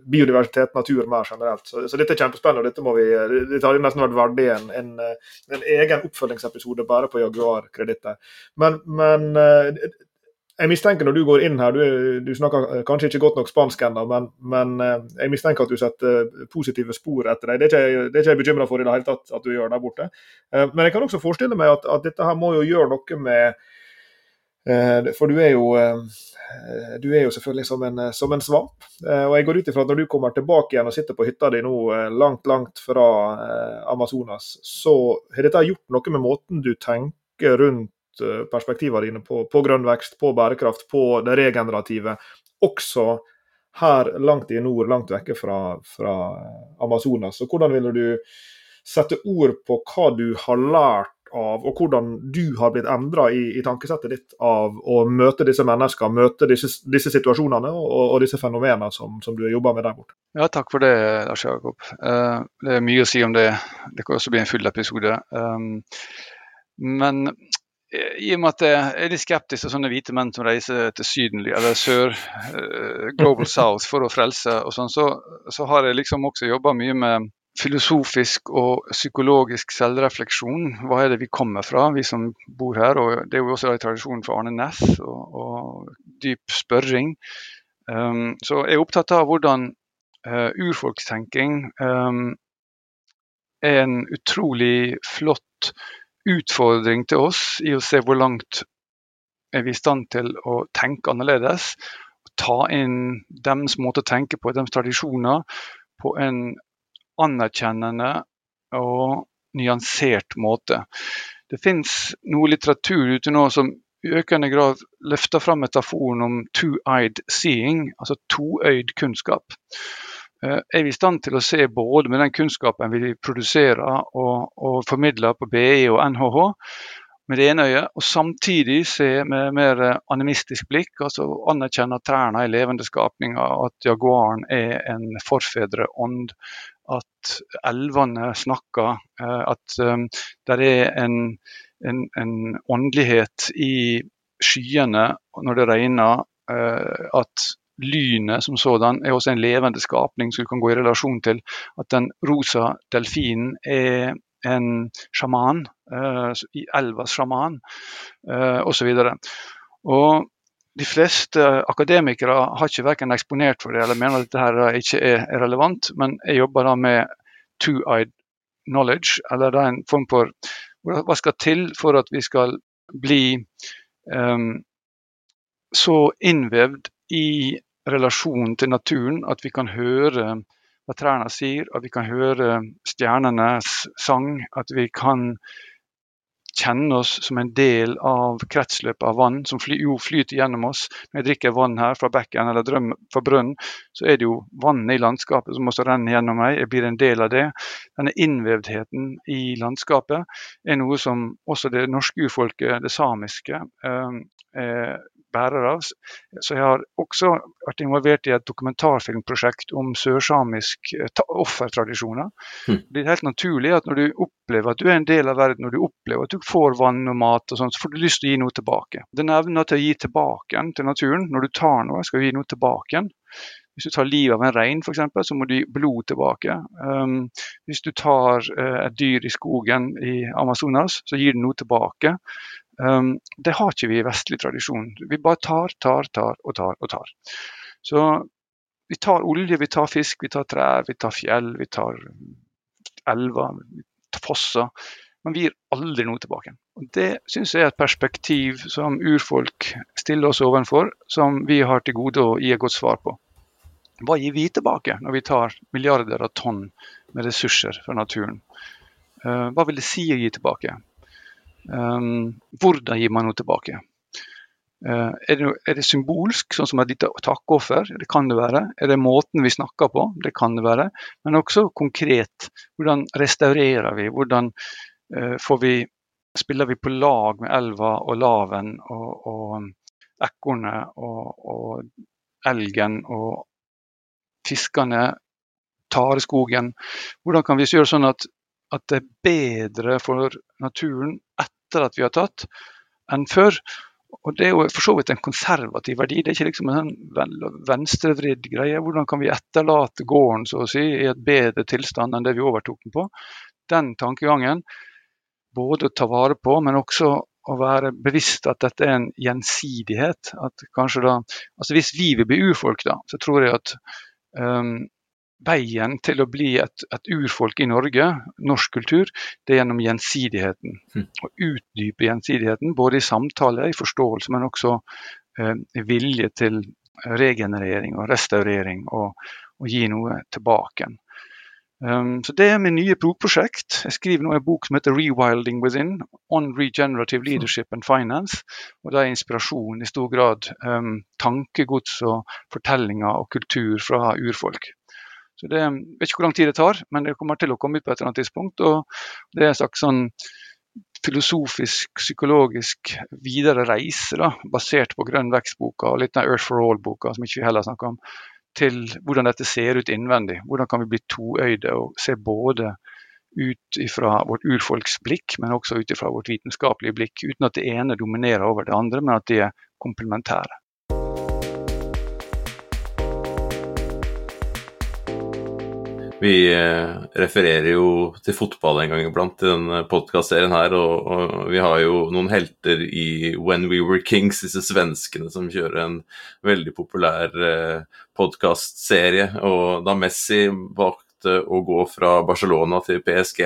biodiversitet, natur mer generelt. Så, så, dette er kjempespennende. og Dette må vi, dette har nesten vært verdig en, en, en, egen oppfølgingsepisode bare på Jaguar-kreditter. Men, men, eh, jeg mistenker når du går inn her, du, du snakker kanskje ikke godt nok spansk ennå, men, men, eh, jeg mistenker at du setter positive spor etter deg. Det er ikke, det er ikke jeg bekymra for i det hele tatt at du gjør der borte. Men jeg kan også forestille meg at, at dette her må jo gjøre noe med for du er jo Eh, du er jo selvfølgelig som en, eh, som en svamp. Eh, og jeg går ut ifra at når du kommer tilbake igjen og sitter på hytta di nå langt, langt fra Amazonas, så har dette gjort noe med måten du tenker rundt perspektivene dine på, på grønn vekst, på bærekraft, på det regenerative. Også her langt i nord, langt vekke fra, fra Amazonas. Så hvordan ville du sette ord på hva du har lært av, og hvordan du har blitt endra i, i, tankesettet ditt av å møte disse menneskene, møte disse, disse situasjonene og, og, disse fenomenene som, som du har jobba med der borte. Ja, Takk for det, Lars Jakob. Uh, det er mye å si om det. Det kan også bli en full episode. Um, men i og med at jeg er litt skeptisk til sånne hvite menn som reiser til Syden eller sør, uh, Global South, for å frelse, og sånn, så, så har jeg liksom også jobba mye med filosofisk og psykologisk selvrefleksjon. Hva er det vi kommer fra, vi som bor her? og Det er jo også en tradisjon for Arne Næss og, og, dyp spørring. Um, så jeg er opptatt av hvordan uh, urfolkstenking um, er en utrolig flott utfordring til oss i å se hvor langt er vi i stand til å tenke annerledes. Ta inn deres måte å tenke på, deres tradisjoner, på en anerkjennende og nyansert måte. Det fins noe litteratur ute nå som i økende grad løfter fram metaforen om two-eyed seeing, altså toøyd kunnskap. Eh, er vi i stand til å se både med den kunnskapen vi produserer og, og formidler på BI og NHH, med det ene øyet, og samtidig se med mer animistisk blikk, altså anerkjenne at trærne er levende skapninger, at jaguaren er en forfedreånd, at elvene snakker, eh, at um, det er en, en, en, åndelighet i skyene når det regner. Eh, at lynet som sådan er også en levende skapning som du kan gå i relasjon til. At den rosa delfinen er en sjaman, elvas sjaman, osv. Og de fleste akademikere har ikke verken eksponert for det eller mener at dette ikke er relevant, men jeg jobber da med two-eyed knowledge, eller det er en form for hva skal til for at vi skal bli um, så innvevd i relasjonen til naturen at vi kan høre hva trærne sier, at vi kan høre stjernenes sang, at vi kan kjenne oss som en del av kretsløpet av vann som fly, jo flyter gjennom oss. Når jeg drikker vann her fra bekken eller drøm, fra brønnen, så er det jo vannet i landskapet som også renner gjennom meg. Jeg blir en del av det. Denne innvevdheten i landskapet er noe som også det norske urfolket, det samiske, eh, eh bærer av. Så jeg har også vært involvert i et dokumentarfilmprosjekt om sørsamisk eh, offertradisjoner. Mm. Det er helt naturlig at når du opplever at du er en del av verden, når du opplever at du får vann og mat, og sånt, så får du lyst til å gi noe tilbake. Den evnen til å gi tilbake til naturen, når du tar noe, skal du gi noe tilbake. Hvis du tar livet av en rein, f.eks., så må du gi blod tilbake. Um, hvis du tar uh, et dyr i skogen i Amazonas, så gir det noe tilbake. Um, det har ikke vi i vestlig tradisjon. Vi bare tar, tar, tar og tar og tar. Så vi tar olje, vi tar fisk, vi tar trær, vi tar fjell, vi tar elver, vi tar fosser. Men vi gir aldri noe tilbake. Og Det syns jeg er et perspektiv som urfolk stiller oss overfor, som vi har til gode å gi et godt svar på. Hva gir vi tilbake når vi tar milliarder av tonn med ressurser fra naturen? Uh, hva vil det si å gi tilbake? Um, hvordan gir man noe tilbake? Uh, er, det, er, det, symbolsk, sånn som et lite takkoffer? Det kan det være. Er det måten vi snakker på? Det kan det være. Men også konkret. Hvordan restaurerer vi? Hvordan uh, vi, spiller vi på lag med elva og laven og, og ekornet og, og elgen og fiskene, tareskogen. Hvordan kan vi gjøre sånn at, at, det er bedre for naturen etter at vi har tatt, enn før? Og Det er jo for så vidt en konservativ verdi, det er ikke liksom en sånn venstrevridd greie. Hvordan kan vi etterlate gården så å si, i et bedre tilstand enn det vi overtok den på? Den tankegangen, både å ta vare på, men også å være bevisst at dette er en gjensidighet. at kanskje da, altså Hvis vi vil bli urfolk, da, så tror jeg at Um, veien til å bli et, et, urfolk i Norge, norsk kultur, det er gjennom gjensidigheten. Mm. Å utdype gjensidigheten, både i samtale, i forståelse, men også eh, vilje til regenerering og restaurering, og, og gi noe tilbake. Um, så Det er mitt nye bokprosjekt. Jeg skriver nå en bok som heter 'Rewilding Within'. On Regenerative Leadership and Finance. Og Det er inspirasjon i stor grad um, tankegods og fortellinger og kultur fra urfolk. Så det, vet ikke hvor lang tid det tar, men det kommer til å komme ut på et eller annet tidspunkt. og Det er en slags sånn filosofisk, psykologisk videre reise da, basert på Grønn vekst-boka og litt av Earth for All-boka, som ikke vi heller snakker om til hvordan dette ser ut innvendig. Hvordan kan vi bli toøyde og se både ut fra vårt urfolks blikk, men også ut fra vårt vitenskapelige blikk. Uten at det ene dominerer over det andre, men at de er komplementære. Vi eh, refererer jo til fotball en gang iblant i denne podkastserien her, og, og, vi har jo noen helter i When We Were Kings, disse svenskene som kjører en veldig populær eh, podkastserie. Og da Messi valgte å gå fra Barcelona til PSG,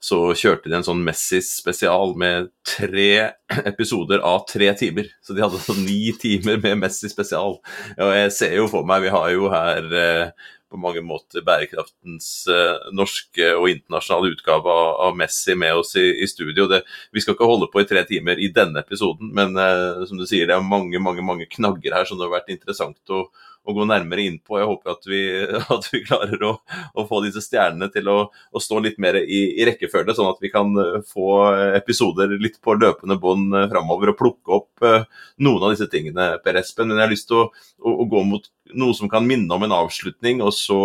så kjørte de en sånn Messi-spesial med tre episoder av tre timer. Så de hadde sånn ni timer med Messi-spesial. Og jeg ser jo for meg, vi har jo her eh, på mange måter bærekraftens uh, norske og internasjonale utgave av, Messi med oss i, i studio. Det, vi skal ikke holde på i tre timer i denne episoden, men uh, som du sier, det er mange mange, mange knagger her som det har vært interessant å, å gå nærmere inn på. Jeg håper at vi, at vi klarer å, å, få disse stjernene til å, å stå litt mer i, i, rekkefølge, sånn at vi kan eh, få episoder litt på løpende bånd framover og plukke opp noen av disse tingene, Per Espen. Men jeg har lyst til å, å gå mot noe som kan minne om en avslutning, og så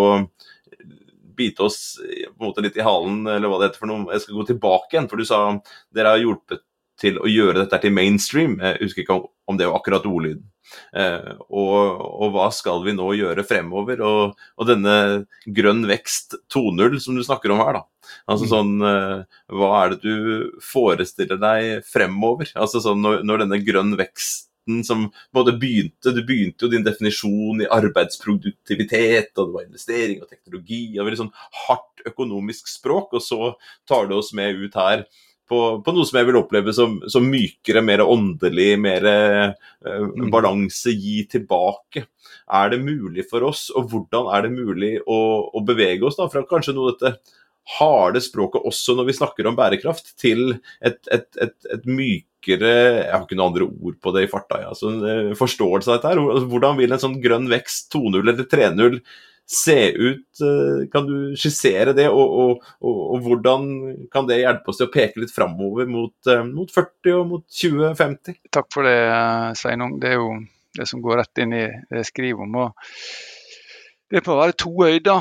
bite oss på en måte litt i halen, eller hva det heter for noe. Jeg skal gå tilbake igjen, for du sa dere har hjulpet til å gjøre dette til mainstream. Jeg husker ikke om det var akkurat ordlyden. Eh, og, og, hva skal vi nå gjøre fremover? Og, og denne grønn vekst 2.0 som du snakker om her, da. Altså mm. sånn eh, Hva er det du forestiller deg fremover? Altså sånn når, når denne grønn vekst som både begynte Du begynte jo din definisjon i arbeidsproduktivitet, og det var investering og teknologi, og veldig sånn hardt økonomisk språk, og så tar du oss med ut her på, på, noe som jeg vil oppleve som, som mykere, mer åndelig, mer eh, mm. balanse, gi tilbake. Er det mulig for oss, og hvordan er det mulig å, å bevege oss da, fra kanskje noe av dette harde språket også når vi snakker om bærekraft, til et, et, et, et mykere Jeg har ikke noen andre ord på det i farta. Ja. Altså, forståelse av dette her. Hvordan vil en sånn grønn vekst 2.0 eller 3.0 se ut? Eh, kan du skissere det, og, og, og, og, hvordan kan det hjelpe oss til å peke litt framover mot, eh, mot 40 og mot 2050? Takk for det, Sveinung. Det er jo det som går rett inn i det jeg skriver om. Det er på å være toøyd, da.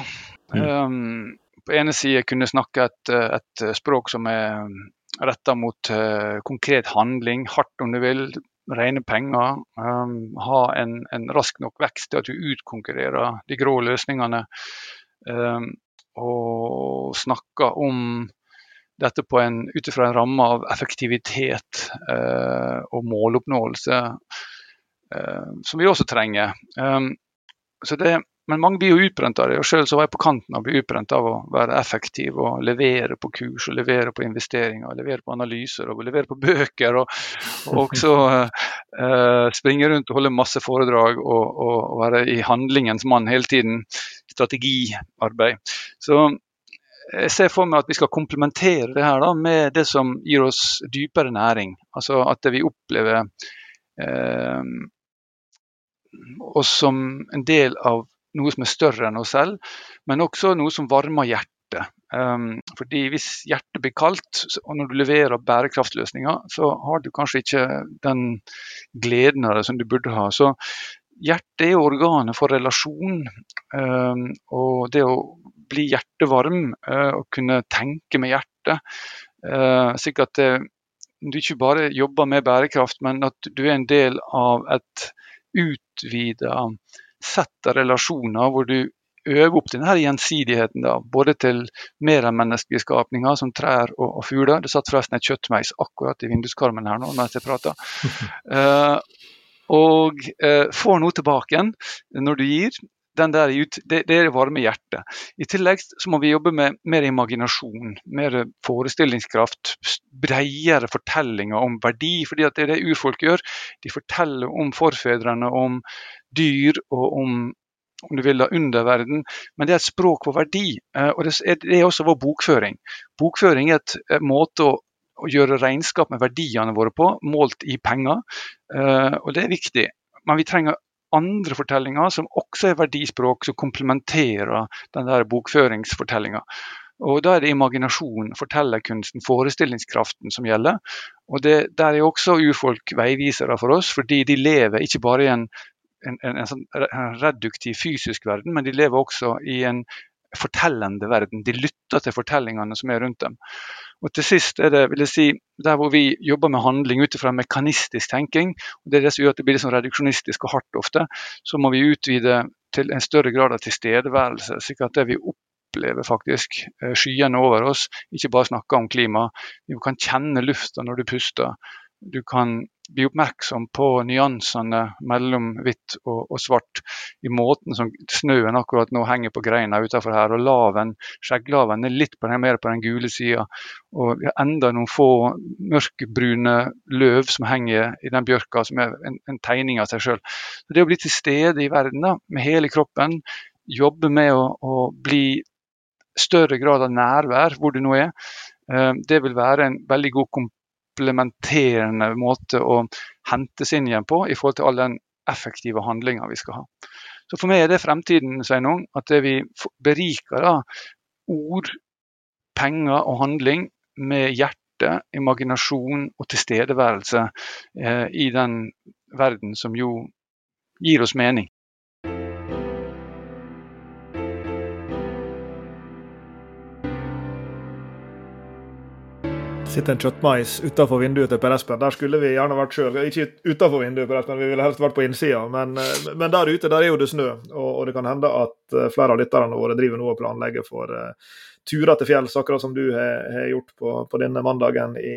Mm. Um, på ene side kunne snakke et, et språk som er retta mot uh, konkret handling, hardt om du vil, rene penger. Um, ha en, en, rask nok vekst til at du utkonkurrerer de grå løsningene. Um, og snakker om dette ut ifra en ramme av effektivitet uh, og måloppnåelse, uh, som vi også trenger. Um, så det, men mange blir jo utbrent av det. og Selv var jeg på kanten av å bli utbrent av å være effektiv og levere på kurs, og levere på investeringer, og levere på analyser og levere på bøker. Og, og også uh, springe rundt og holde masse foredrag og, og, og være i handlingens mann hele tiden. Strategiarbeid. Så jeg ser for meg at vi skal komplementere det her da, med det som gir oss dypere næring. Altså at vi opplever uh, oss som en del av noe som er større enn oss selv, men også noe som varmer hjertet. Um, fordi Hvis hjertet blir kaldt, og når du leverer bærekraftløsninger, så har du kanskje ikke den gleden av det som du burde ha. Så Hjertet er organet for relasjon. Um, og det å bli hjertevarm uh, og kunne tenke med hjertet. Uh, slik at det, du ikke bare jobber med bærekraft, men at du er en del av et utvida sett av relasjoner hvor du øver opp denne gjensidigheten. Da, både til mer enn menneskelige skapninger som trær og, og, fugler. Det satt forresten et kjøttmeis akkurat i vinduskarmen her nå mens jeg prata. Uh, og uh, får noe tilbake igjen når du gir den der ut, det, det er det varme hjertet. I tillegg så må vi jobbe med mer imaginasjon, mer forestillingskraft, bredere fortellinger om verdi. fordi det er det urfolk gjør. De forteller om forfedrene, om dyr og om om du vil da, underverden, men det er et språk for verdi. Eh, og Det er også vår bokføring. Bokføring er et måte å å gjøre regnskap med verdiene våre på, målt i penger. Eh, og det er viktig. Men vi trenger andre fortellinger som også er verdispråk, som komplementerer den der bokføringsfortellinga. Og Da er det imaginasjon, fortellerkunsten, forestillingskraften som gjelder. Og det, Der er også urfolk veivisere for oss, fordi de lever ikke bare i en, en, en, en sånn reduktiv fysisk verden, men de lever også i en fortellende verden. De lytter til fortellingene som er rundt dem. Og til sist er det vil jeg si, der hvor vi jobber med handling ut fra mekanistisk tenking, og det er det som gjør at det blir sånn reduksjonistisk og hardt ofte, så må vi utvide til en større grad av tilstedeværelse. slik at det vi opplever faktisk eh, skyene over oss, ikke bare snakker om klima. Vi kan kjenne lufta når du puster. Du kan bli oppmerksom på nyansene mellom hvitt og, og, svart i måten som snøen akkurat nå henger på greina utenfor her. Og laven, skjegglaven er litt på den, mer på den gule sida. Og vi har enda noen få mørkebrune løv som henger i den bjørka, som er en, en tegning av seg sjøl. Det å bli til stede i verden da, med hele kroppen, jobbe med å, å bli større grad av nærvær hvor du nå er, eh, det vil være en veldig god kompetanse komplementerende måte å hentes inn igjen på i forhold til all den effektive handlinga vi skal ha. Så For meg er det fremtiden, Sveinung, at det vi beriker da, ord, penger og handling med hjerte, imaginasjon og tilstedeværelse eh, i den verden som jo gir oss mening. Sitter en kjøttmais utafor vinduet til Per Espen. Der skulle vi gjerne vært sjøl. Ikke utafor vinduet, Per Espen, vi ville helst vært på innsida. Men, eh, men, der ute der er jo det snø, og, og det kan hende at eh, flere av lytterne våre driver nå og planlegger for uh, turer til fjells, akkurat som du har, har gjort på, på, denne mandagen i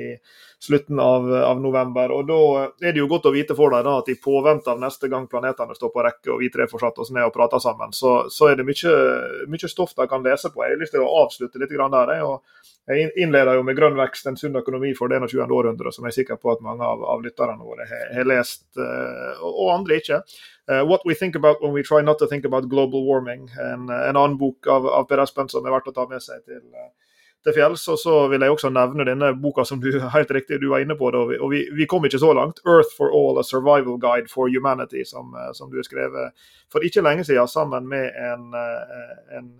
slutten av, av, november. Og Da er det jo godt å vite for da, at i påvente av neste gang planetene står på rekke og vi tre får satt oss ned og prata sammen, så, så, er det mye, mye stoff de kan lese på. Jeg har lyst til å avslutte litt der. Jeg, jeg innleder jo med 'Grønn vekst, en sunn økonomi for det 21. århundre', som jeg er sikker på at mange av, av lytterne våre har, har lest, uh, og andre ikke. Uh, 'What We Think About When We Try Not to Think About Global Warming', en, en annen bok av, av Per Espen som er verdt å ta med seg til, uh, til fjells. Og så vil jeg også nevne denne boka som du helt riktig du var inne på. Da, og vi, vi, kom ikke så langt. 'Earth for All, A Survival Guide for Humanity', som, som du har skrevet for ikke lenge siden sammen med en, en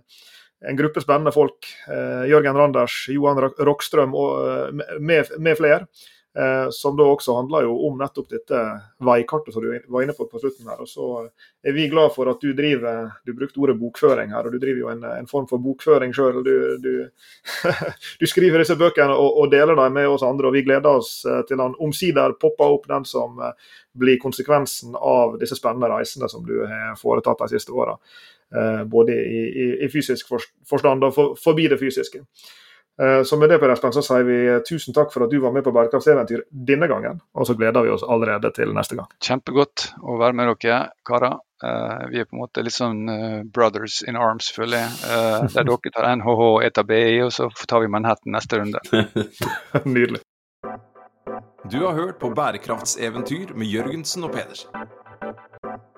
en gruppe spennende folk. Eh, Jørgen Randers, Johan Rockstrøm og eh, med, med flere. Eh, som da også handler jo om nettopp dette veikartet som du var inne på på slutten her. Og så er vi glad for at du driver Du brukte ordet bokføring her, og du driver jo en, en form for bokføring sjøl. Du, du, du, skriver disse bøkene og, og, deler dem med oss andre, og vi gleder oss til han omsider popper opp den som blir konsekvensen av disse spennende reisene som du har foretatt de siste åra. Eh, både i, i, i, fysisk forstand og for, forbi det fysiske. Eh, Så med det Per Espen, så sier vi tusen takk for at du var med på Bærekraftseventyr denne gangen. Og så gleder vi oss allerede til neste gang. Kjempegodt å være med dere, karer. Eh, vi er på en måte litt sånn eh, brothers in arms, føler jeg. Eh, der dere tar NHH og jeg tar BI, og så tar vi Manhattan neste runde. Nydelig. Du har hørt på Bærekraftseventyr med Jørgensen og Pedersen.